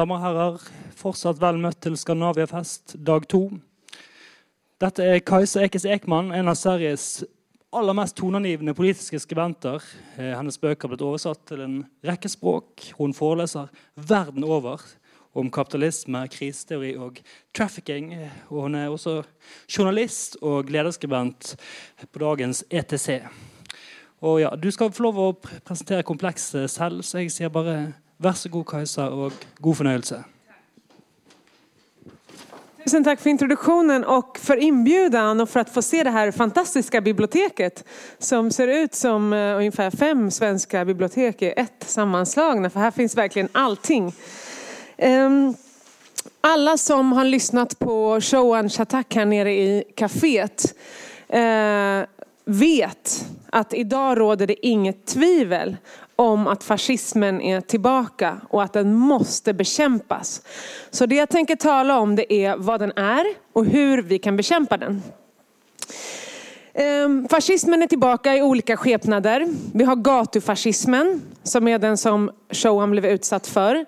damer och herrar. Fortsatt vel møtt till Skandinaviafest dag to. Dette er Kajsa Ekes Ekman, en av Sveriges aller mest toneangivende politiske skribenter. Eh, hennes bøker har blitt oversatt til en rekke språk. Hun foreleser verden over om kapitalisme, kriseteori og trafficking. Eh, og hun er også journalist og lederskribent på dagens ETC. Og ja, Du skal få lov å presentere komplekset eh, selv, så jeg sier bare vær så god, Kajsa, og god fornøyelse. Tusen tack för introduktionen och för inbjudan och för att få se det här fantastiska biblioteket som ser ut som eh, ungefär fem svenska bibliotek i ett sammanslagna. För här finns verkligen allting. Um, alla som har lyssnat på Showan Chatak här nere i kaféet uh, vet att idag råder det inget tvivel om att fascismen är tillbaka och att den måste bekämpas. Så det jag tänker tala om det är vad den är och hur vi kan bekämpa den. Ehm, fascismen är tillbaka i olika skepnader. Vi har gatufascismen som är den som Shoam blev utsatt för.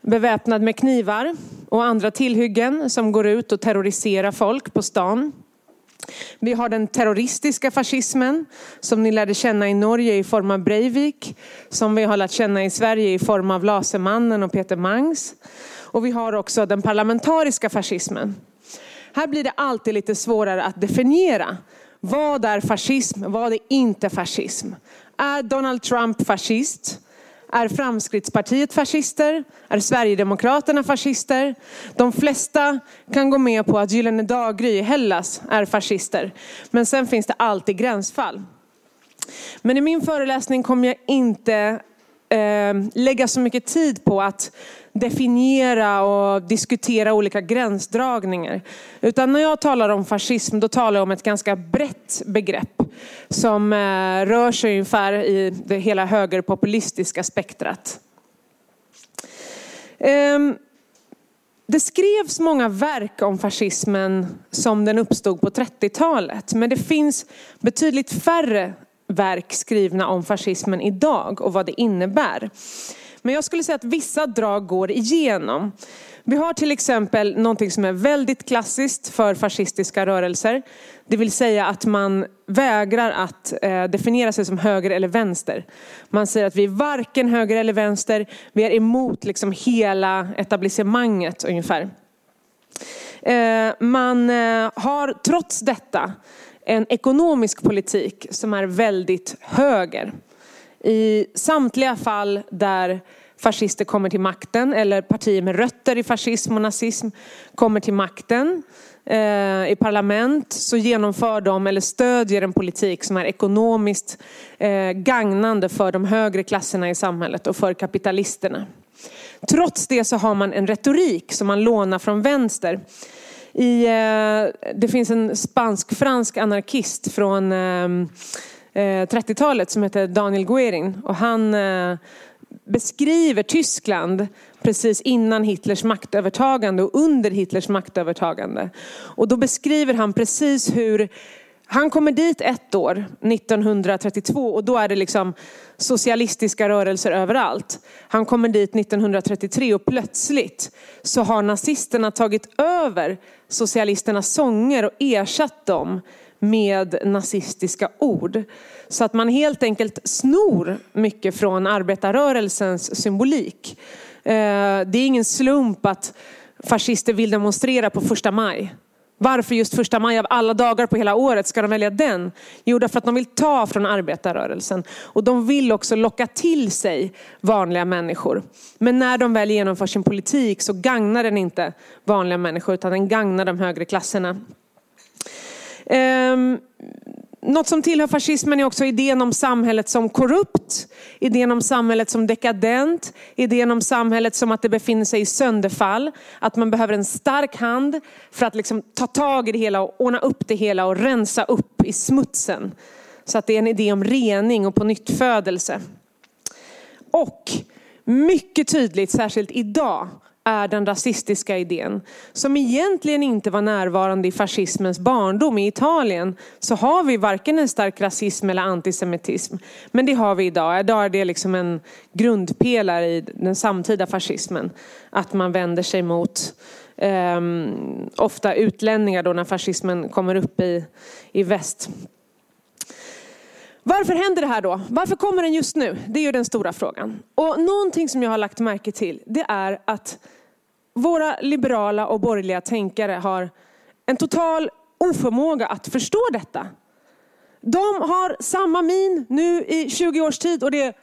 Beväpnad med knivar och andra tillhyggen som går ut och terroriserar folk på stan. Vi har den terroristiska fascismen som ni lärde känna i Norge i form av Breivik. Som vi har lärt känna i Sverige i form av Lasermannen och Peter Mangs. Och vi har också den parlamentariska fascismen. Här blir det alltid lite svårare att definiera. Vad är fascism? Vad är inte fascism? Är Donald Trump fascist? Är Framskrittspartiet fascister? Är Sverigedemokraterna fascister? De flesta kan gå med på att Gyllene Dagry i Hellas är fascister. Men sen finns det alltid gränsfall. Men i min föreläsning kommer jag inte eh, lägga så mycket tid på att definiera och diskutera olika gränsdragningar. Utan när jag talar om fascism då talar jag om ett ganska brett begrepp som eh, rör sig ungefär i det hela högerpopulistiska spektrat. Ehm, det skrevs många verk om fascismen som den uppstod på 30-talet. Men det finns betydligt färre verk skrivna om fascismen idag och vad det innebär. Men jag skulle säga att vissa drag går igenom. Vi har till exempel någonting som är väldigt klassiskt för fascistiska rörelser. Det vill säga att man vägrar att eh, definiera sig som höger eller vänster. Man säger att vi är varken höger eller vänster. Vi är emot liksom hela etablissemanget ungefär. Eh, man eh, har trots detta en ekonomisk politik som är väldigt höger. I samtliga fall där fascister kommer till makten eller partier med rötter i fascism och nazism kommer till makten eh, i parlament så genomför de eller stödjer en politik som är ekonomiskt eh, gagnande för de högre klasserna i samhället och för kapitalisterna. Trots det så har man en retorik som man lånar från vänster. I, eh, det finns en spansk-fransk anarkist från ehm, Eh, 30-talet som heter Daniel Guerin och han eh, beskriver Tyskland precis innan Hitlers maktövertagande och under Hitlers maktövertagande. Och då beskriver han precis hur han kommer dit ett år, 1932, och då är det liksom socialistiska rörelser överallt. Han kommer dit 1933 och plötsligt så har nazisterna tagit över socialisternas sånger och ersatt dem med nazistiska ord. Så att man helt enkelt snor mycket från arbetarrörelsens symbolik. Eh, det är ingen slump att fascister vill demonstrera på första maj. Varför just första maj av alla dagar på hela året ska de välja den? Jo, därför att de vill ta från arbetarrörelsen. Och de vill också locka till sig vanliga människor. Men när de väl genomför sin politik så gagnar den inte vanliga människor utan den gagnar de högre klasserna. Um, något som tillhör fascismen är också idén om samhället som korrupt, idén om samhället som dekadent, idén om samhället som att det befinner sig i sönderfall. Att man behöver en stark hand för att liksom ta tag i det hela och ordna upp det hela och rensa upp i smutsen. Så att det är en idé om rening och på nytt födelse. Och mycket tydligt, särskilt idag, är den rasistiska idén. Som egentligen inte var närvarande i fascismens barndom. I Italien så har vi varken en stark rasism eller antisemitism. Men det har vi idag. Idag är det liksom en grundpelare i den samtida fascismen. Att man vänder sig mot eh, ofta utlänningar då när fascismen kommer upp i, i väst. Varför händer det här då? Varför kommer den just nu? Det är ju den stora frågan. Och någonting som jag har lagt märke till, det är att våra liberala och borgerliga tänkare har en total oförmåga att förstå detta. De har samma min nu i 20 års tid och det är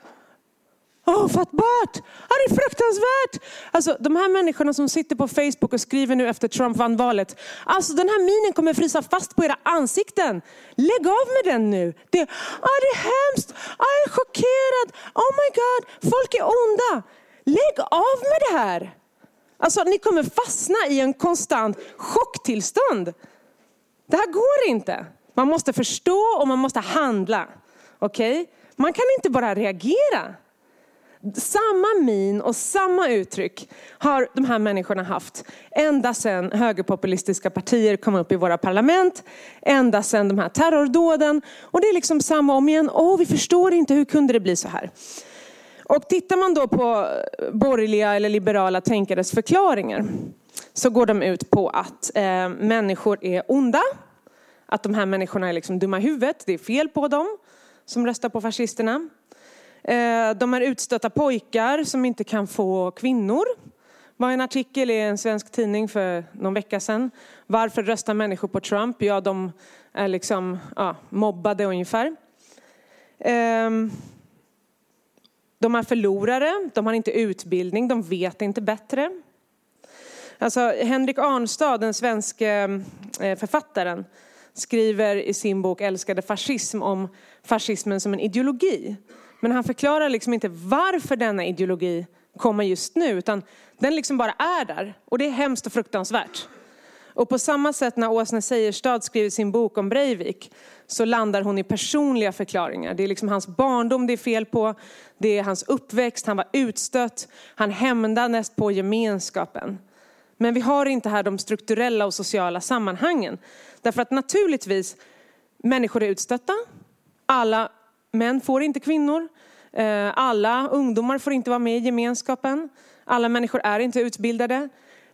Ofattbart! Ja, det är fruktansvärt! Alltså de här människorna som sitter på Facebook och skriver nu efter Trump vann valet. Alltså den här minen kommer frysa fast på era ansikten. Lägg av med den nu. Det, ah, det är hemskt, ah, jag är chockerad. Oh my god, folk är onda. Lägg av med det här. Alltså ni kommer fastna i en konstant chocktillstånd. Det här går inte. Man måste förstå och man måste handla. Okej? Okay? Man kan inte bara reagera. Samma min och samma uttryck har de här människorna haft ända sedan högerpopulistiska partier kom upp i våra parlament, ända sedan de här terrordåden. Och det är liksom samma om igen. Åh, vi förstår inte, hur kunde det bli så här? Och tittar man då på borgerliga eller liberala tänkares förklaringar så går de ut på att eh, människor är onda, att de här människorna är liksom dumma i huvudet, det är fel på dem som röstar på fascisterna. Eh, de är utstötta pojkar som inte kan få kvinnor. Det var en artikel i en svensk tidning för någon vecka sedan. Varför röstar människor på Trump? Ja, de är liksom ja, mobbade ungefär. Eh, de är förlorare, de har inte utbildning, de vet inte bättre. Alltså, Henrik Arnstad, den svenske eh, författaren, skriver i sin bok Älskade fascism om fascismen som en ideologi. Men han förklarar liksom inte varför denna ideologi kommer just nu, utan den liksom bara är där. Och det är hemskt och fruktansvärt. Och på samma sätt när Åsne Seierstad skriver sin bok om Breivik så landar hon i personliga förklaringar. Det är liksom hans barndom det är fel på, det är hans uppväxt, han var utstött, han hämndades på gemenskapen. Men vi har inte här de strukturella och sociala sammanhangen. Därför att naturligtvis, människor är utstötta, alla män får inte kvinnor. Eh, alla ungdomar får inte vara med i gemenskapen. Alla människor är inte utbildade.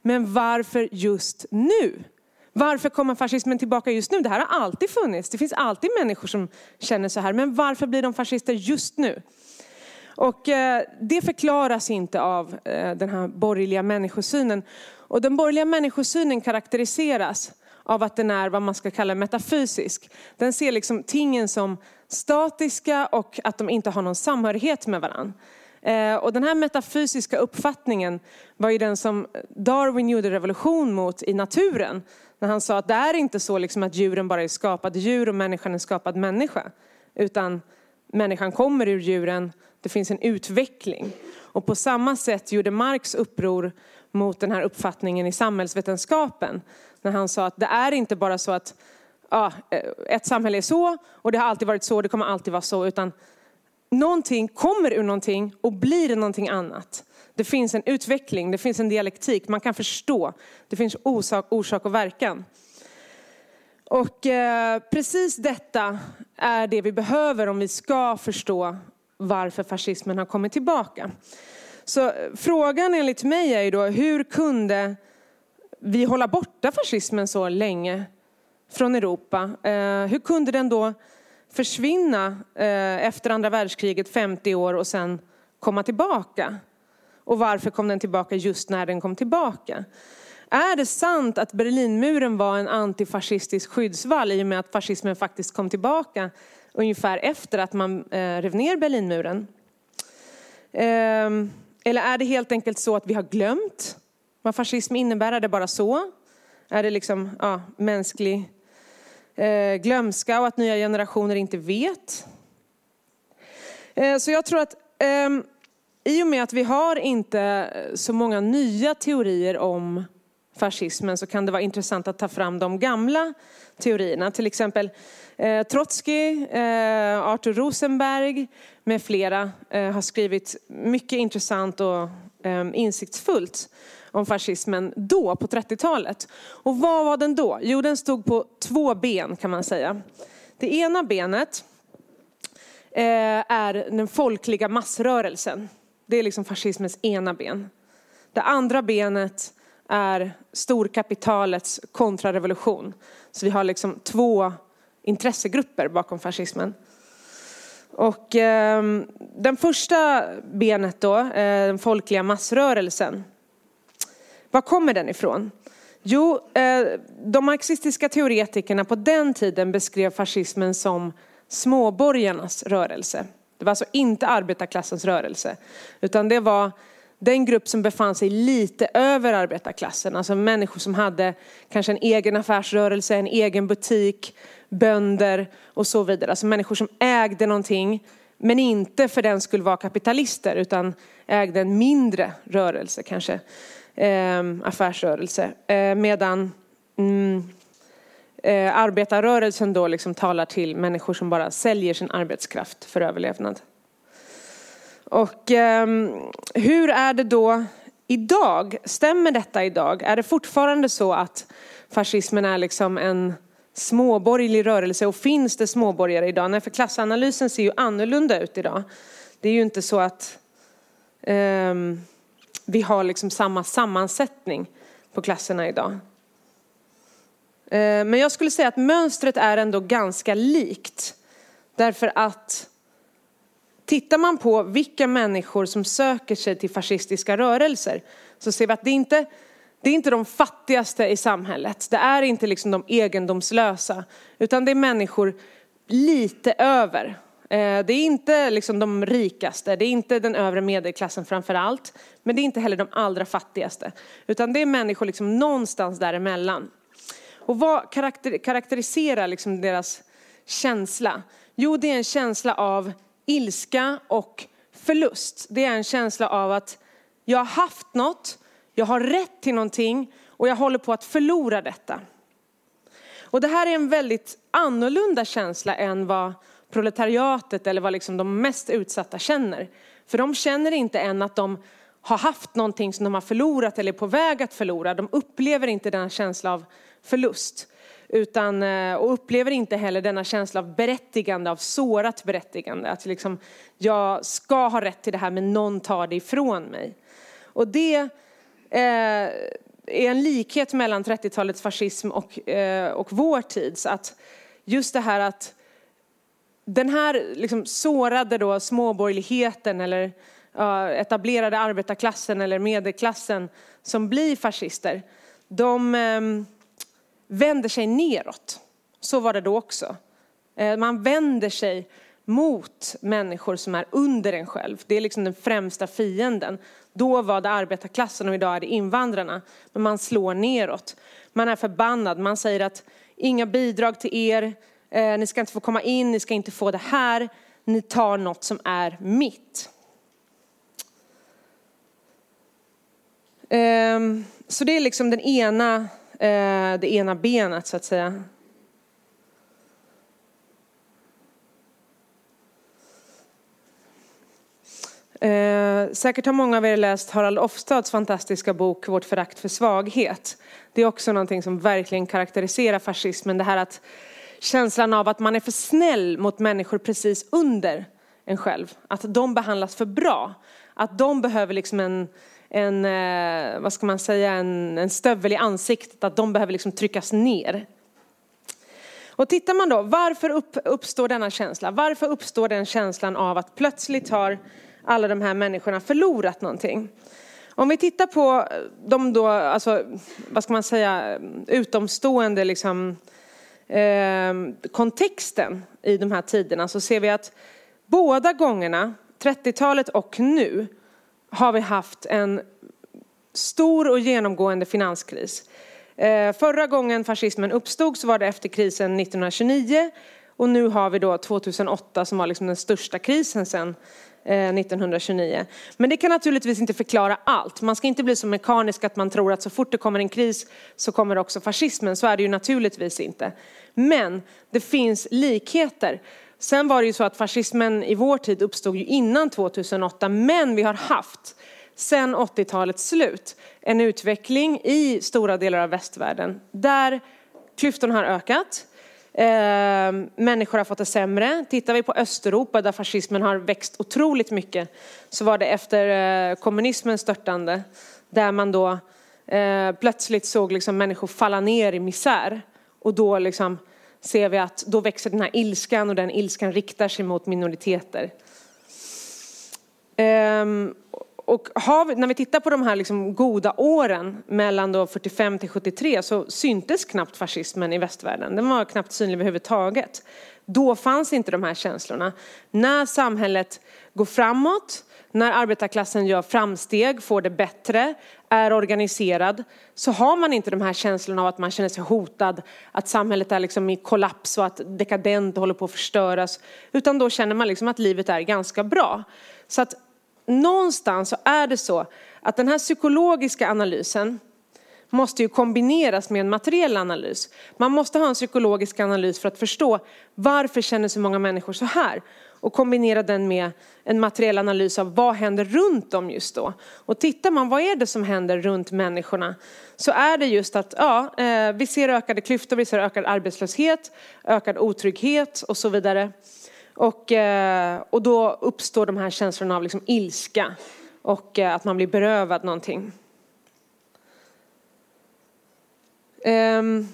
Men varför just nu? Varför kommer fascismen tillbaka just nu? Det här har alltid funnits. Det finns alltid människor som känner så här. Men varför blir de fascister just nu? Och eh, det förklaras inte av eh, den här borgerliga människosynen. Och den borgerliga människosynen karaktäriseras av att den är vad man ska kalla metafysisk. Den ser liksom tingen som statiska och att de inte har någon samhörighet med varandra. Eh, och den här metafysiska uppfattningen var ju den som Darwin gjorde revolution mot i naturen. När han sa att det är inte så liksom att djuren bara är skapade djur och människan är skapad människa. Utan människan kommer ur djuren, det finns en utveckling. Och på samma sätt gjorde Marx uppror mot den här uppfattningen i samhällsvetenskapen. När han sa att det är inte bara så att ja, eh, ett samhälle är så och det har alltid varit så, det kommer alltid vara så. Utan någonting kommer ur någonting och blir någonting annat. Det finns en utveckling, det finns en dialektik, man kan förstå. Det finns orsak, orsak och verkan. Och eh, precis detta är det vi behöver om vi ska förstå varför fascismen har kommit tillbaka. Så eh, frågan enligt mig är ju då, hur kunde vi hålla borta fascismen så länge från Europa? Eh, hur kunde den då försvinna eh, efter andra världskriget 50 år och sen komma tillbaka? Och varför kom den tillbaka just när den kom tillbaka? Är det sant att Berlinmuren var en antifascistisk skyddsvall i och med att fascismen faktiskt kom tillbaka ungefär efter att man eh, rev ner Berlinmuren? Ehm, eller är det helt enkelt så att vi har glömt vad fascism innebär? Är det bara så? Är det liksom ja, mänsklig eh, glömska och att nya generationer inte vet? Eh, så jag tror att eh, i och med att vi har inte så många nya teorier om fascismen så kan det vara intressant att ta fram de gamla teorierna. Till exempel eh, Trotsky, eh, Arthur Rosenberg med flera eh, har skrivit mycket intressant och eh, insiktsfullt om fascismen då, på 30-talet. Och vad var den då? Jo, den stod på två ben kan man säga. Det ena benet eh, är den folkliga massrörelsen. Det är liksom fascismens ena ben. Det andra benet är storkapitalets kontrarevolution. Så vi har liksom två intressegrupper bakom fascismen. Och eh, den första benet då, eh, den folkliga massrörelsen. Var kommer den ifrån? Jo, eh, de marxistiska teoretikerna på den tiden beskrev fascismen som småborgarnas rörelse. Det var alltså inte arbetarklassens rörelse, utan det var den grupp som befann sig lite över arbetarklassen, alltså människor som hade kanske en egen affärsrörelse, en egen butik, bönder och så vidare. Alltså människor som ägde någonting, men inte för den skulle vara kapitalister, utan ägde en mindre rörelse kanske, eh, affärsrörelse. Eh, medan mm, eh, arbetarrörelsen då liksom talar till människor som bara säljer sin arbetskraft för överlevnad. Och eh, hur är det då idag? Stämmer detta idag? Är det fortfarande så att fascismen är liksom en småborgerlig rörelse och finns det småborgare idag? Nej, för klassanalysen ser ju annorlunda ut idag. Det är ju inte så att eh, vi har liksom samma sammansättning på klasserna idag. Eh, men jag skulle säga att mönstret är ändå ganska likt. Därför att Tittar man på vilka människor som söker sig till fascistiska rörelser så ser vi att det inte det är inte de fattigaste i samhället. Det är inte liksom de egendomslösa, utan det är människor lite över. Eh, det är inte liksom de rikaste, det är inte den övre medelklassen framför allt, men det är inte heller de allra fattigaste, utan det är människor liksom någonstans däremellan. Och vad karaktäriserar liksom deras känsla? Jo, det är en känsla av ilska och förlust. Det är en känsla av att jag har haft något, jag har rätt till någonting och jag håller på att förlora detta. Och det här är en väldigt annorlunda känsla än vad proletariatet eller vad liksom de mest utsatta känner. För de känner inte än att de har haft någonting som de har förlorat eller är på väg att förlora. De upplever inte denna känsla av förlust. Utan, eh, och upplever inte heller denna känsla av berättigande, av sårat berättigande. Att liksom, jag ska ha rätt till det här men någon tar det ifrån mig. Och det eh, är en likhet mellan 30-talets fascism och, eh, och vår tids. Att just det här att den här liksom sårade då småborgerligheten eller etablerade arbetarklassen eller medelklassen som blir fascister, de ehm, vänder sig neråt. Så var det då också. Eh, man vänder sig mot människor som är under en själv. Det är liksom den främsta fienden. Då var det arbetarklassen och idag är det invandrarna. Men man slår neråt. Man är förbannad. Man säger att inga bidrag till er. Eh, ni ska inte få komma in. Ni ska inte få det här. Ni tar något som är mitt. Ehm, så det är liksom den ena Eh, det ena benet så att säga. Eh, säkert har många av er läst Harald Ofstads fantastiska bok Vårt förakt för svaghet. Det är också någonting som verkligen karaktäriserar fascismen. Det här att känslan av att man är för snäll mot människor precis under en själv. Att de behandlas för bra. Att de behöver liksom en, en, eh, vad ska man säga, en, en stövel i ansiktet, att de behöver liksom tryckas ner. Och tittar man då, varför upp, uppstår denna känsla? Varför uppstår den känslan av att plötsligt har alla de här människorna förlorat någonting? Om vi tittar på de då, alltså, vad ska man säga, utomstående liksom, eh, kontexten i de här tiderna så ser vi att båda gångerna, 30-talet och nu, har vi haft en stor och genomgående finanskris. Eh, förra gången fascismen uppstod så var det efter krisen 1929 och nu har vi då 2008 som var liksom den största krisen sedan Eh, 1929. Men det kan naturligtvis inte förklara allt. Man ska inte bli så mekanisk att man tror att så fort det kommer en kris så kommer också fascismen. Så är det ju naturligtvis inte. Men det finns likheter. Sen var det ju så att fascismen i vår tid uppstod ju innan 2008, men vi har haft sedan 80-talets slut. En utveckling i stora delar av västvärlden där klyftorna har ökat. Eh, människor har fått det sämre. Tittar vi på Östeuropa där fascismen har växt otroligt mycket så var det efter eh, kommunismens störtande där man då eh, plötsligt såg liksom människor falla ner i misär. Och då liksom ser vi att då växer den här ilskan och den ilskan riktar sig mot minoriteter. Ehm, Um, och vi, när vi tittar på de här liksom goda åren mellan då 45 till 73 så syntes knappt fascismen i västvärlden. Den var knappt synlig överhuvudtaget. Då fanns inte de här känslorna. När samhället går framåt, när arbetarklassen gör framsteg, får det bättre, är organiserad, så har man inte de här känslorna av att man känner sig hotad, att samhället är liksom i kollaps och att dekadent och håller på att förstöras. Utan då känner man liksom att livet är ganska bra. Så att någonstans så är det så att den här psykologiska analysen måste ju kombineras med en materiell analys. Man måste ha en psykologisk analys för att förstå varför känner så många människor så här och kombinera den med en materiell analys av vad händer runt dem just då. Och tittar man vad är det som händer runt människorna så är det just att ja, eh, vi ser ökade klyftor, vi ser ökad arbetslöshet, ökad otrygghet och så vidare. Och, eh, och då uppstår de här känslorna av liksom ilska och eh, att man blir berövad någonting. Um,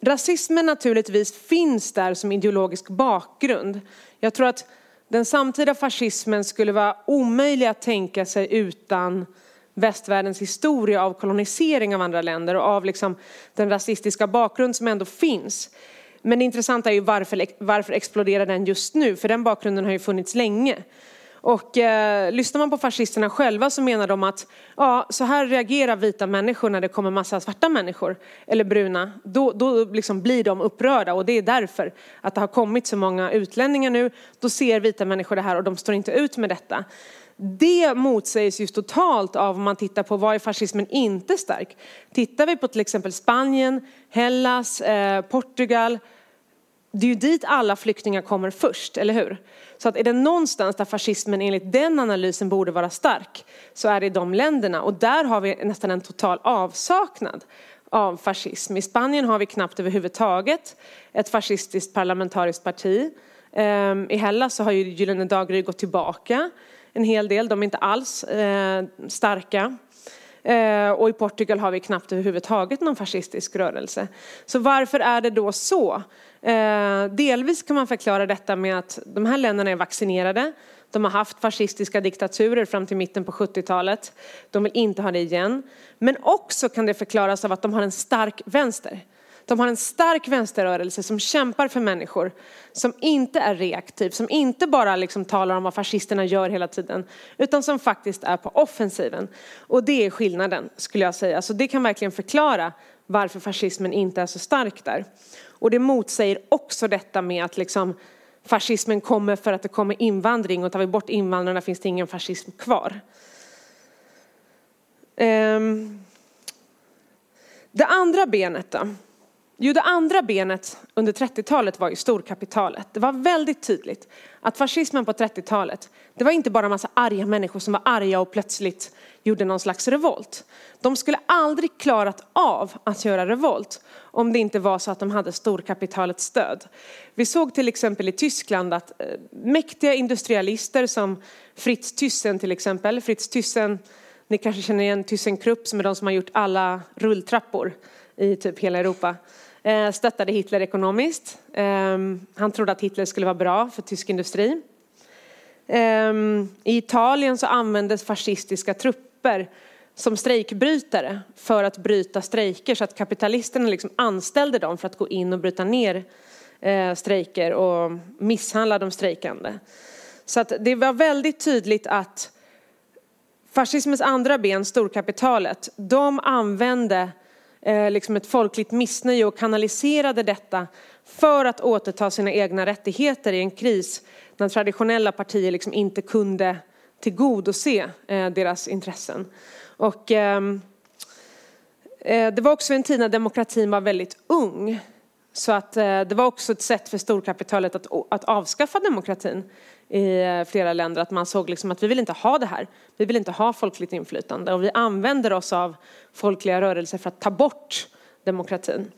rasismen naturligtvis finns där som ideologisk bakgrund. Jag tror att den samtida fascismen skulle vara omöjlig att tänka sig utan västvärldens historia av kolonisering av andra länder och av liksom den rasistiska bakgrund som ändå finns. Men det intressanta är ju varför, varför exploderar den just nu? För den bakgrunden har ju funnits länge. Och eh, lyssnar man på fascisterna själva så menar de att ja, så här reagerar vita människor när det kommer massa svarta människor eller bruna. Då, då liksom blir de upprörda och det är därför att det har kommit så många utlänningar nu. Då ser vita människor det här och de står inte ut med detta. Det motsägs ju totalt av om man tittar på var är fascismen inte stark. Tittar vi på till exempel Spanien, Hellas, eh, Portugal, det är ju dit alla flyktingar kommer först, eller hur? Så att är det någonstans där fascismen enligt den analysen borde vara stark så är det i de länderna. Och där har vi nästan en total avsaknad av fascism. I Spanien har vi knappt överhuvudtaget ett fascistiskt parlamentariskt parti. Ehm, I Hellas så har ju Gyllene Dagry gått tillbaka en hel del. De är inte alls eh, starka. Eh, och i Portugal har vi knappt överhuvudtaget någon fascistisk rörelse. Så varför är det då så? Eh, delvis kan man förklara detta med att de här länderna är vaccinerade. De har haft fascistiska diktaturer fram till mitten på 70-talet. De vill inte ha det igen. Men också kan det förklaras av att de har en stark vänster. De har en stark vänsterrörelse som kämpar för människor, som inte är reaktiv, som inte bara liksom talar om vad fascisterna gör hela tiden, utan som faktiskt är på offensiven. Och det är skillnaden, skulle jag säga. Så det kan verkligen förklara varför fascismen inte är så stark där. Och det motsäger också detta med att liksom fascismen kommer för att det kommer invandring och tar vi bort invandrarna finns det ingen fascism kvar. Ehm. Det andra benet då? Jo, det andra benet under 30-talet var ju storkapitalet. Det var väldigt tydligt att fascismen på 30-talet, det var inte bara en massa arga människor som var arga och plötsligt gjorde någon slags revolt. De skulle aldrig klarat av att göra revolt om det inte var så att de hade storkapitalets stöd. Vi såg till exempel i Tyskland att eh, mäktiga industrialister som Fritz Thyssen till exempel, Fritz Thyssen, ni kanske känner igen ThyssenKrupp som är de som har gjort alla rulltrappor i typ hela Europa. Eh, stöttade Hitler ekonomiskt. Ehm, han trodde att Hitler skulle vara bra för tysk industri. Ehm, I Italien så användes fascistiska trupper som strejkbrytare för att bryta strejker så att kapitalisterna liksom anställde dem för att gå in och bryta ner eh, strejker och misshandla de strejkande. Så att det var väldigt tydligt att fascismens andra ben, storkapitalet, de använde Eh, liksom ett folkligt missnöje och kanaliserade detta för att återta sina egna rättigheter i en kris när traditionella partier liksom inte kunde tillgodose eh, deras intressen. Och, ehm, eh, det var också en tid när demokratin var väldigt ung. Så att eh, det var också ett sätt för storkapitalet att, att avskaffa demokratin i eh, flera länder att man såg liksom att vi vill inte ha det här. Vi vill inte ha folkligt inflytande och vi använder oss av folkliga rörelser för att ta bort demokratin.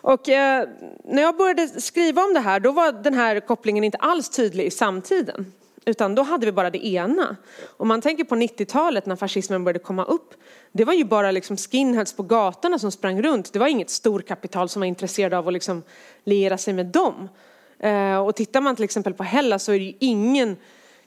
Och eh, när jag började skriva om det här då var den här kopplingen inte alls tydlig i samtiden. Utan då hade vi bara det ena. Om man tänker på 90-talet när fascismen började komma upp. Det var ju bara liksom skinheads på gatorna som sprang runt. Det var inget storkapital som var intresserade av att liksom liera sig med dem. Eh, och tittar man till exempel på Hellas så är det ju ingen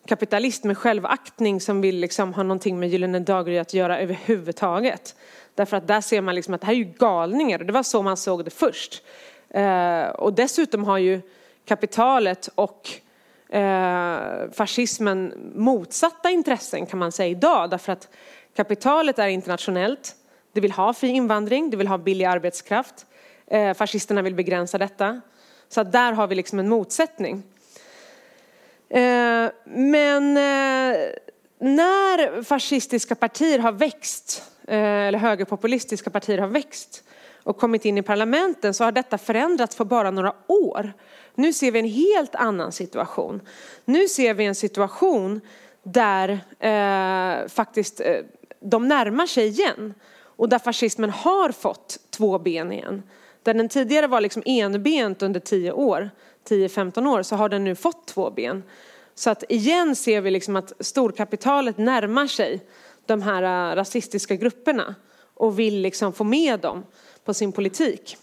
kapitalist med självaktning som vill liksom ha någonting med Gyllene Daggry att göra överhuvudtaget. Därför att där ser man liksom att det här är ju galningar och det var så man såg det först. Eh, och dessutom har ju kapitalet och eh, fascismen motsatta intressen kan man säga idag. Därför att kapitalet är internationellt. Det vill ha fri invandring, det vill ha billig arbetskraft. Fascisterna vill begränsa detta. Så att där har vi liksom en motsättning. Eh, men eh, när fascistiska partier har växt, eh, eller högerpopulistiska partier har växt och kommit in i parlamenten så har detta förändrats på bara några år. Nu ser vi en helt annan situation. Nu ser vi en situation där eh, faktiskt eh, de närmar sig igen och där fascismen har fått två ben igen. Där den tidigare var liksom enbent under 10 år, 10-15 år, så har den nu fått två ben. Så att igen ser vi liksom att storkapitalet närmar sig de här äh, rasistiska grupperna och vill liksom få med dem på sin politik.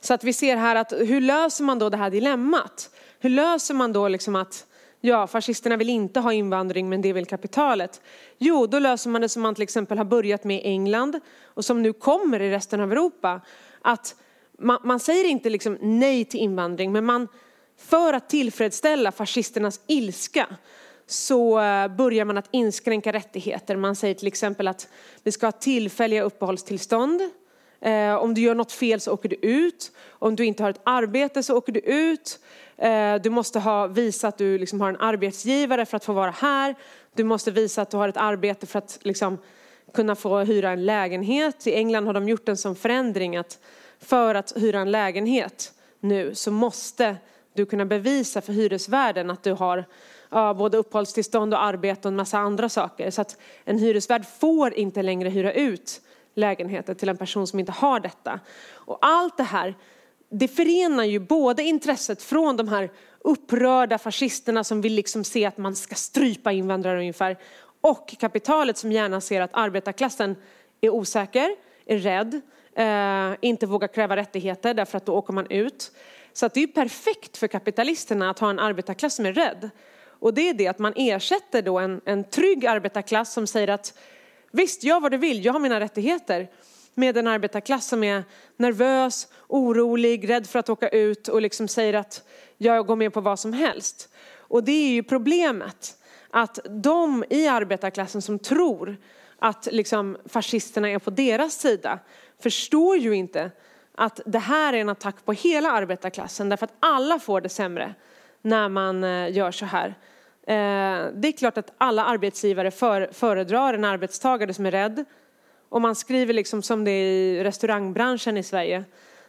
Så att vi ser här att hur löser man då det här dilemmat? Hur löser man då liksom att ja, fascisterna vill inte ha invandring men det vill kapitalet? Jo, då löser man det som man till exempel har börjat med i England och som nu kommer i resten av Europa. Att man, man säger inte liksom nej till invandring men man för att tillfredsställa fascisternas ilska så eh, börjar man att inskränka rättigheter. Man säger till exempel att vi ska ha tillfälliga uppehållstillstånd. Eh, om du gör något fel så åker du ut. Om du inte har ett arbete så åker du ut. Eh, du måste ha, visa att du liksom har en arbetsgivare för att få vara här. Du måste visa att du har ett arbete för att liksom kunna få hyra en lägenhet. I England har de gjort en sån förändring att för att hyra en lägenhet nu så måste du kunna bevisa för hyresvärden att du har ja, både uppehållstillstånd och arbete och en massa andra saker. Så att en hyresvärd får inte längre hyra ut lägenheter till en person som inte har detta. Och allt det här, det förenar ju både intresset från de här upprörda fascisterna som vill liksom se att man ska strypa invandrare ungefär och kapitalet som gärna ser att arbetarklassen är osäker, är rädd, eh, inte vågar kräva rättigheter därför att då åker man ut. Så att det är perfekt för kapitalisterna att ha en arbetarklass som är rädd. Och det är det att man ersätter då en, en trygg arbetarklass som säger att visst, gör vad du vill, jag har mina rättigheter. Med en arbetarklass som är nervös, orolig, rädd för att åka ut och liksom säger att jag går med på vad som helst. Och det är ju problemet. Att de i arbetarklassen som tror att liksom fascisterna är på deras sida förstår ju inte att det här är en attack på hela arbetarklassen därför att alla får det sämre när man eh, gör så här. Eh, det är klart att alla arbetsgivare föredrar en arbetstagare som är rädd. Och man skriver liksom som det är i restaurangbranschen i Sverige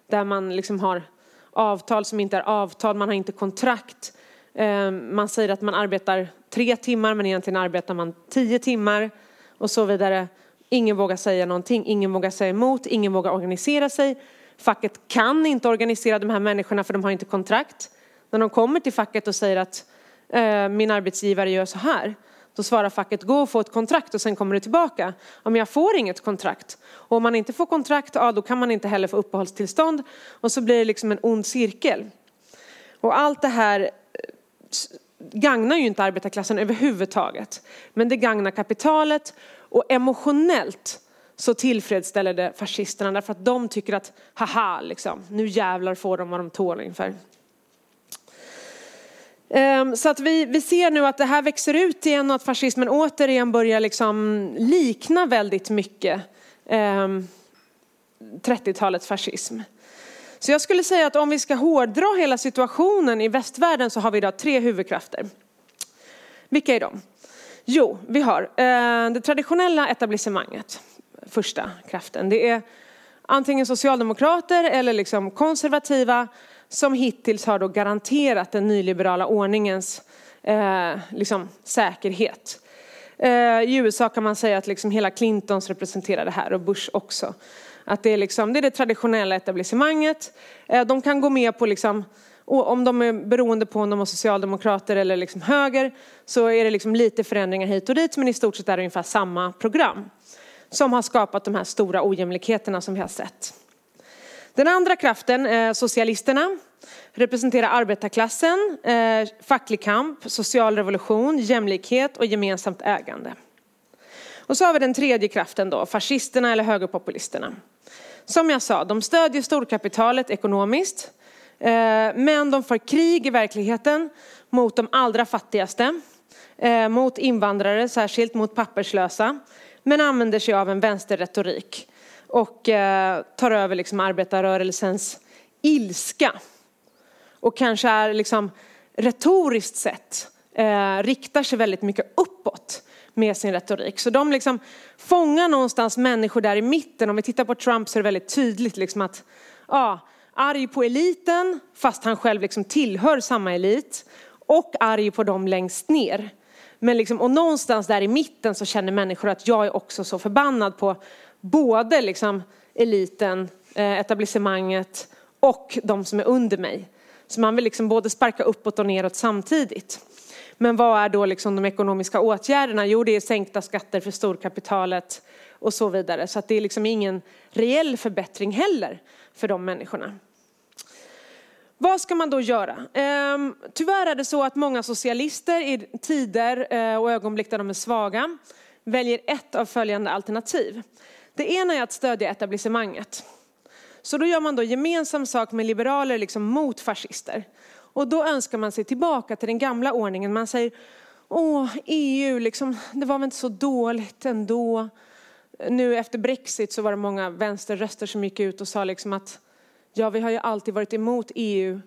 där man liksom har avtal som inte är avtal, man har inte kontrakt. Eh, man säger att man arbetar tre timmar men egentligen arbetar man tio timmar och så vidare. Ingen vågar säga någonting, ingen vågar säga emot, ingen vågar organisera sig. Facket kan inte organisera de här människorna för de har inte kontrakt. När de kommer till facket och säger att eh, min arbetsgivare gör så här. Då svarar facket, gå och få ett kontrakt och sen kommer du tillbaka. Om jag får inget kontrakt. Och om man inte får kontrakt, ja, då kan man inte heller få uppehållstillstånd. Och så blir det liksom en ond cirkel. Och allt det här gagnar ju inte arbetarklassen överhuvudtaget. Men det gagnar kapitalet och emotionellt så tillfredsställer det fascisterna därför att de tycker att haha, liksom, nu jävlar får de vad de tål ungefär. Ehm, så att vi, vi ser nu att det här växer ut igen och att fascismen återigen börjar liksom likna väldigt mycket ehm, 30-talets fascism. Så jag skulle säga att om vi ska hårdra hela situationen i västvärlden så har vi idag tre huvudkrafter. Vilka är de? Jo, vi har eh, det traditionella etablissemanget första kraften. Det är antingen socialdemokrater eller liksom konservativa som hittills har då garanterat den nyliberala ordningens eh, liksom, säkerhet. Eh, I USA kan man säga att liksom hela Clintons representerar det här och Bush också. Att det är, liksom, det, är det traditionella etablissemanget. Eh, de kan gå med på liksom, om de är beroende på om de är socialdemokrater eller liksom höger så är det liksom lite förändringar hit och dit men i stort sett är det ungefär samma program som har skapat de här stora ojämlikheterna som vi har sett. Den andra kraften, eh, socialisterna, representerar arbetarklassen, eh, facklig kamp, social revolution, jämlikhet och gemensamt ägande. Och så har vi den tredje kraften då, fascisterna eller högerpopulisterna. Som jag sa, de stödjer storkapitalet ekonomiskt, eh, men de för krig i verkligheten mot de allra fattigaste, eh, mot invandrare, särskilt mot papperslösa, men använder sig av en vänsterretorik och eh, tar över liksom arbetarrörelsens ilska. Och kanske är liksom retoriskt sett riktar sig väldigt mycket uppåt med sin retorik. Så de liksom fångar någonstans människor där i mitten. Om vi tittar på Trump så är det väldigt tydligt liksom att ja, arg på eliten fast han själv liksom tillhör samma elit och arg på dem längst ner. Men liksom, och någonstans där i mitten så känner människor att jag är också så förbannad på både liksom eliten, eh, etablissemanget och de som är under mig. Så man vill liksom både sparka uppåt och neråt samtidigt. Men vad är då liksom de ekonomiska åtgärderna? Jo, det är sänkta skatter för storkapitalet och så vidare. Så att det är liksom ingen reell förbättring heller för de människorna. Vad ska man då göra? Ehm, tyvärr är det så att många socialister i tider eh, och ögonblick där de är svaga väljer ett av följande alternativ. Det ena är att stödja etablissemanget. Så då gör man då gemensam sak med liberaler liksom mot fascister. Och då önskar man sig tillbaka till den gamla ordningen. Man säger, åh, EU, liksom, det var väl inte så dåligt ändå. Nu efter Brexit så var det många vänsterröster som gick ut och sa liksom att ja, vi har ju alltid varit emot EU.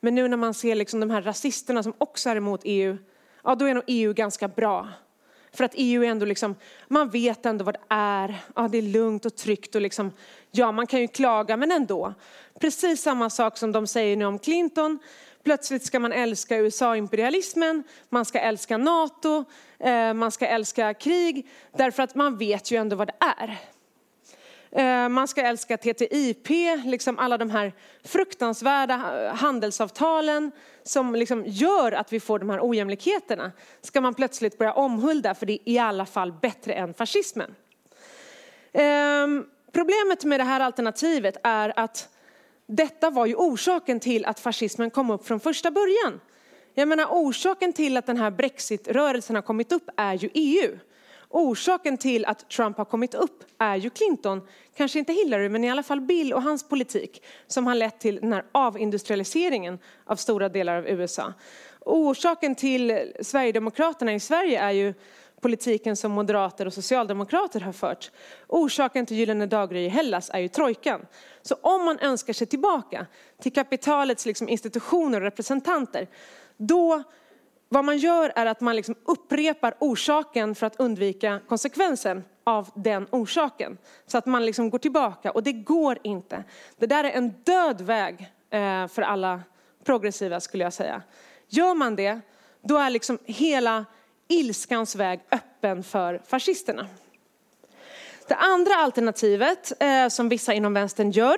Men nu när man ser liksom de här rasisterna som också är emot EU, ja då är nog EU ganska bra. För att EU är ändå liksom, man vet ändå vad det är. Ja, det är lugnt och tryggt och liksom, ja man kan ju klaga men ändå. Precis samma sak som de säger nu om Clinton. Plötsligt ska man älska USA-imperialismen, man ska älska NATO, eh, man ska älska krig, därför att man vet ju ändå vad det är. Eh, man ska älska TTIP, liksom alla de här fruktansvärda handelsavtalen som liksom gör att vi får de här ojämlikheterna. Ska man plötsligt börja omhulda för det är i alla fall bättre än fascismen. Ehm, problemet med det här alternativet är att detta var ju orsaken till att fascismen kom upp från första början. Jag menar orsaken till att den här brexitrörelsen har kommit upp är ju EU. Orsaken till att Trump har kommit upp är ju Clinton, kanske inte Hillary men i alla fall Bill och hans politik som har lett till den här avindustrialiseringen av stora delar av USA. Orsaken till Sverigedemokraterna i Sverige är ju politiken som moderater och socialdemokrater har fört. Orsaken till Gyllene daggry i Hellas är ju trojkan. Så om man önskar sig tillbaka till kapitalets liksom institutioner och representanter, då vad man gör är att man liksom upprepar orsaken för att undvika konsekvensen av den orsaken. Så att man liksom går tillbaka och det går inte. Det där är en död väg eh, för alla progressiva skulle jag säga. Gör man det, då är liksom hela ilskans väg öppen för fascisterna. Det andra alternativet eh, som vissa inom vänstern gör,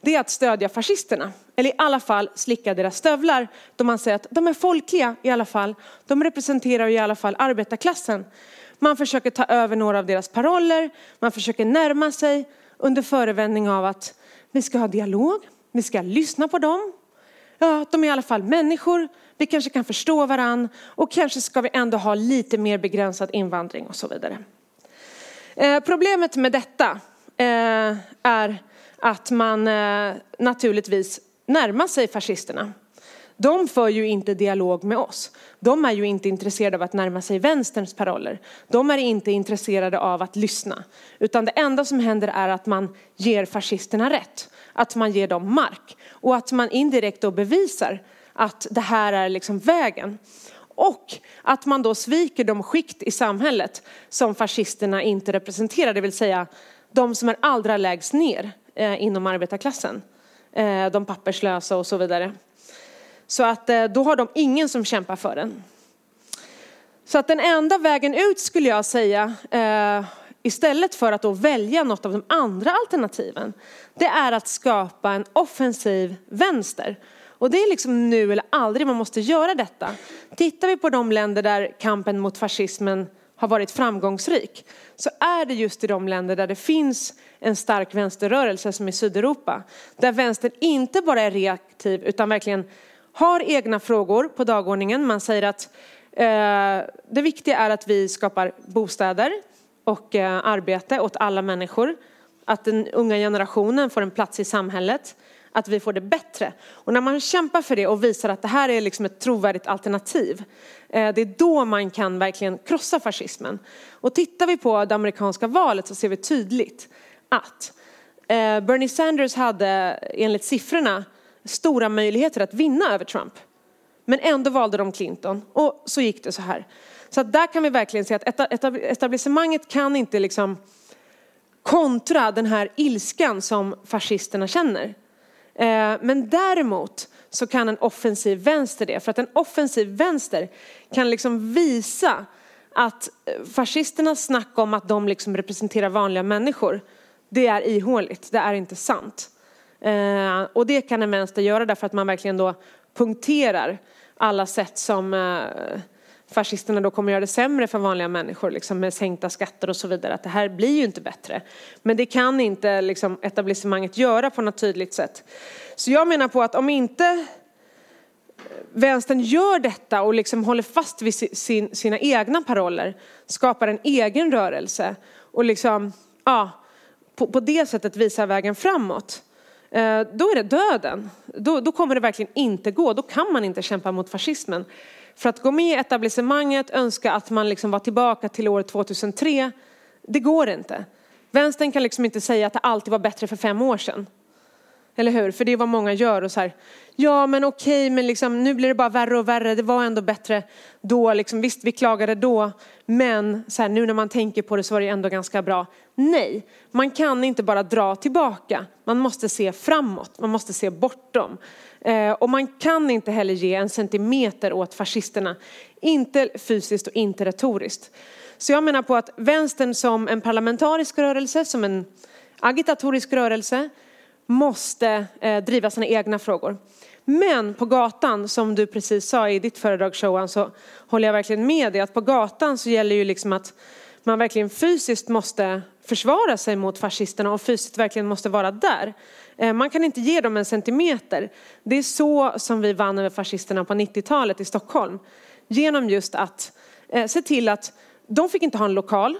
det är att stödja fascisterna. Eller i alla fall slicka deras stövlar. Då man säger att de är folkliga i alla fall. De representerar i alla fall arbetarklassen. Man försöker ta över några av deras paroller. Man försöker närma sig under förevändning av att vi ska ha dialog. Vi ska lyssna på dem. Ja, de är i alla fall människor. Vi kanske kan förstå varann och kanske ska vi ändå ha lite mer begränsad invandring och så vidare. Eh, problemet med detta eh, är att man eh, naturligtvis närmar sig fascisterna. De för ju inte dialog med oss. De är ju inte intresserade av att närma sig vänsterns paroller. De är inte intresserade av att lyssna. Utan det enda som händer är att man ger fascisterna rätt. Att man ger dem mark. Och att man indirekt då bevisar att det här är liksom vägen. Och att man då sviker de skikt i samhället som fascisterna inte representerar, det vill säga de som är allra lägst ner eh, inom arbetarklassen. Eh, de papperslösa och så vidare. Så att eh, då har de ingen som kämpar för den. Så att den enda vägen ut skulle jag säga, eh, istället för att då välja något av de andra alternativen, det är att skapa en offensiv vänster. Och det är liksom nu eller aldrig man måste göra detta. Tittar vi på de länder där kampen mot fascismen har varit framgångsrik så är det just i de länder där det finns en stark vänsterrörelse som i Sydeuropa. Där vänstern inte bara är reaktiv utan verkligen har egna frågor på dagordningen. Man säger att eh, det viktiga är att vi skapar bostäder och eh, arbete åt alla människor. Att den unga generationen får en plats i samhället att vi får det bättre. Och när man kämpar för det och visar att det här är liksom ett trovärdigt alternativ, eh, det är då man kan verkligen krossa fascismen. Och tittar vi på det amerikanska valet så ser vi tydligt att eh, Bernie Sanders hade enligt siffrorna stora möjligheter att vinna över Trump. Men ändå valde de Clinton och så gick det så här. Så att där kan vi verkligen se att etablissemanget kan inte liksom kontra den här ilskan som fascisterna känner. Eh, men däremot så kan en offensiv vänster det. För att en offensiv vänster kan liksom visa att eh, fascisternas snack om att de liksom representerar vanliga människor, det är ihåligt, det är inte sant. Eh, och det kan en vänster göra därför att man verkligen då punkterar alla sätt som eh, fascisterna då kommer göra det sämre för vanliga människor liksom med sänkta skatter och så vidare. Att det här blir ju inte bättre. Men det kan inte liksom, etablissemanget göra på något tydligt sätt. Så jag menar på att om inte eh, vänstern gör detta och liksom håller fast vid sin, sina egna paroller, skapar en egen rörelse och liksom, ja, på, på det sättet visar vägen framåt. Eh, då är det döden. Då, då kommer det verkligen inte gå. Då kan man inte kämpa mot fascismen. För att gå med i etablissemanget, önska att man liksom var tillbaka till år 2003, det går inte. Vänstern kan liksom inte säga att det alltid var bättre för fem år sedan. Eller hur? För det är vad många gör. Och så här, ja men okej, men liksom, nu blir det bara värre och värre. Det var ändå bättre då. Liksom, visst, vi klagade då. Men så här, nu när man tänker på det så var det ändå ganska bra. Nej, man kan inte bara dra tillbaka. Man måste se framåt. Man måste se bortom. Eh, och man kan inte heller ge en centimeter åt fascisterna. Inte fysiskt och inte retoriskt. Så jag menar på att vänstern som en parlamentarisk rörelse, som en agitatorisk rörelse, måste eh, driva sina egna frågor. Men på gatan, som du precis sa i ditt föredrag Showan, så håller jag verkligen med dig att på gatan så gäller ju liksom att man verkligen fysiskt måste försvara sig mot fascisterna och fysiskt verkligen måste vara där. Eh, man kan inte ge dem en centimeter. Det är så som vi vann över fascisterna på 90-talet i Stockholm. Genom just att eh, se till att de fick inte ha en lokal,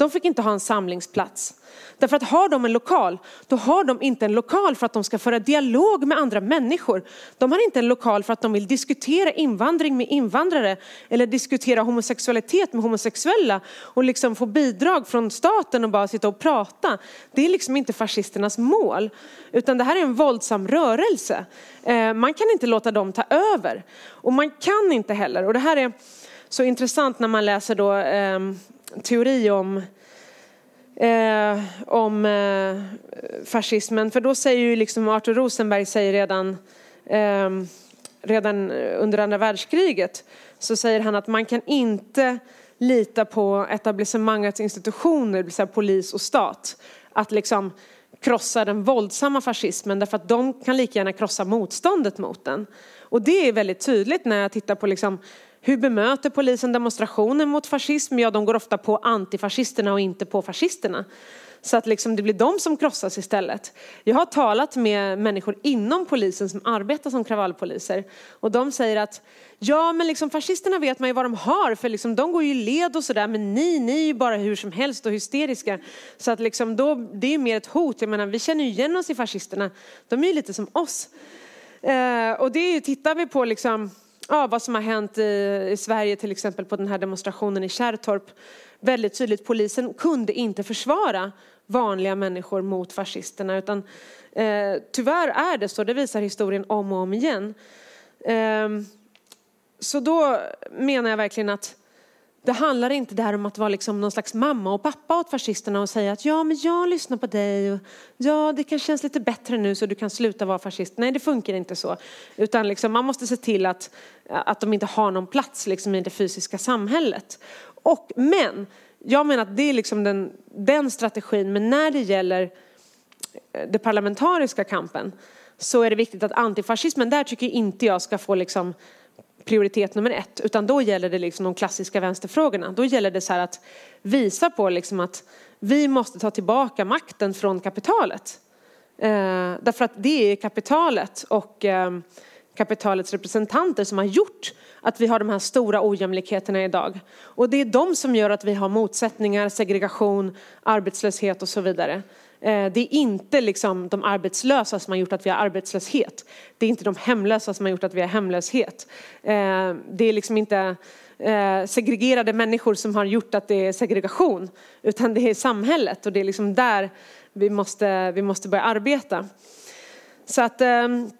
de fick inte ha en samlingsplats. Därför att har de en lokal, då har de inte en lokal för att de ska föra dialog med andra människor. De har inte en lokal för att de vill diskutera invandring med invandrare eller diskutera homosexualitet med homosexuella och liksom få bidrag från staten och bara sitta och prata. Det är liksom inte fascisternas mål, utan det här är en våldsam rörelse. Eh, man kan inte låta dem ta över och man kan inte heller, och det här är så intressant när man läser då ehm, teori om eh, om eh, fascismen. För då säger ju liksom Arthur Rosenberg säger redan, eh, redan under andra världskriget så säger han att man kan inte lita på etablissemangets institutioner, det vill säga polis och stat, att liksom krossa den våldsamma fascismen därför att de kan lika gärna krossa motståndet mot den. Och det är väldigt tydligt när jag tittar på liksom hur bemöter polisen demonstrationer mot fascism? Ja, de går ofta på antifascisterna och inte på fascisterna. Så att liksom det blir de som krossas istället. Jag har talat med människor inom polisen som arbetar som kravallpoliser. Och de säger att ja men liksom fascisterna vet man ju vad de har för liksom, de går ju i led och sådär men ni, ni är ju bara hur som helst och hysteriska. Så att liksom då, det är ju mer ett hot. Jag menar vi känner ju igen oss i fascisterna. De är ju lite som oss. Eh, och det är ju, tittar vi på liksom ja, vad som har hänt i, i Sverige till exempel på den här demonstrationen i Kärrtorp. Väldigt tydligt, polisen kunde inte försvara vanliga människor mot fascisterna utan eh, tyvärr är det så, det visar historien om och om igen. Eh, så då menar jag verkligen att det handlar inte där om att vara liksom någon slags mamma och pappa åt fascisterna och säga att ja, men jag lyssnar på dig och ja, det kan kännas lite bättre nu så du kan sluta vara fascist. Nej, det funkar inte så. Utan liksom, man måste se till att, att de inte har någon plats liksom, i det fysiska samhället. Och, men jag menar att det är liksom den, den strategin. Men när det gäller eh, den parlamentariska kampen så är det viktigt att antifascismen, där tycker inte jag ska få liksom prioritet nummer ett, utan då gäller det liksom de klassiska vänsterfrågorna. Då gäller det så att visa på liksom att vi måste ta tillbaka makten från kapitalet. Eh, därför att det är kapitalet och eh, kapitalets representanter som har gjort att vi har de här stora ojämlikheterna idag. Och det är de som gör att vi har motsättningar, segregation, arbetslöshet och så vidare. Eh, det är inte liksom de arbetslösa som har gjort att vi har arbetslöshet. Det är inte de hemlösa som har gjort att vi har hemlöshet. Eh, det är liksom inte eh, segregerade människor som har gjort att det är segregation. Utan det är samhället och det är liksom där vi måste, vi måste börja arbeta. Så att, ehm,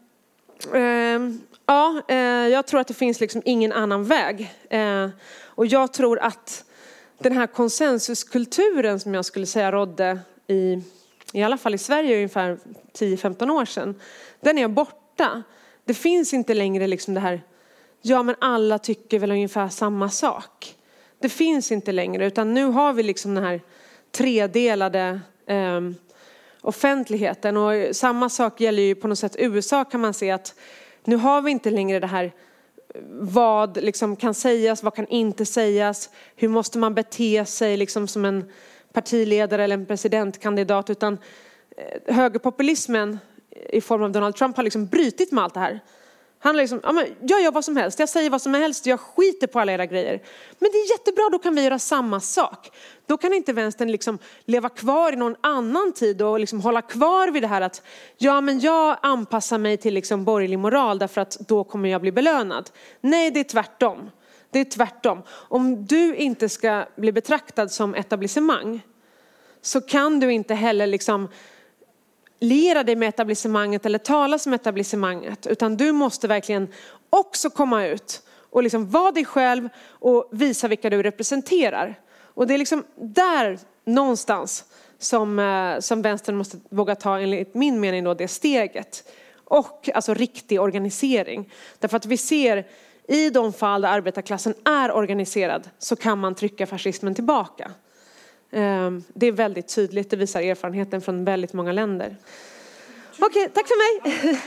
ehm, ja, jag tror att det finns liksom ingen annan väg. Och jag tror att den här konsensuskulturen som jag skulle säga rådde i i alla fall i Sverige ungefär 10-15 år sedan, den är borta. Det finns inte längre liksom det här, ja men alla tycker väl ungefär samma sak. Det finns inte längre utan nu har vi liksom den här tredelade eh, offentligheten och samma sak gäller ju på något sätt USA kan man se att nu har vi inte längre det här vad liksom kan sägas, vad kan inte sägas, hur måste man bete sig liksom som en partiledare eller en presidentkandidat utan eh, högerpopulismen i form av Donald Trump har liksom brutit med allt det här. Han liksom, ja, men jag gör vad som helst, jag säger vad som helst, jag skiter på alla era grejer. Men det är jättebra, då kan vi göra samma sak. Då kan inte vänstern liksom leva kvar i någon annan tid och liksom hålla kvar vid det här att ja, men jag anpassar mig till liksom borgerlig moral därför att då kommer jag bli belönad. Nej, det är tvärtom. Det är tvärtom. Om du inte ska bli betraktad som etablissemang så kan du inte heller liksom lira dig med etablissemanget eller tala som etablissemanget. Utan du måste verkligen också komma ut och liksom vara dig själv och visa vilka du representerar. Och det är liksom där någonstans som, eh, som vänstern måste våga ta, enligt min mening, då, det steget. Och alltså riktig organisering. Därför att vi ser i de fall där arbetarklassen är organiserad så kan man trycka fascismen tillbaka. Ehm, det är väldigt tydligt, det visar erfarenheten från väldigt många länder. Okej, tack för mig.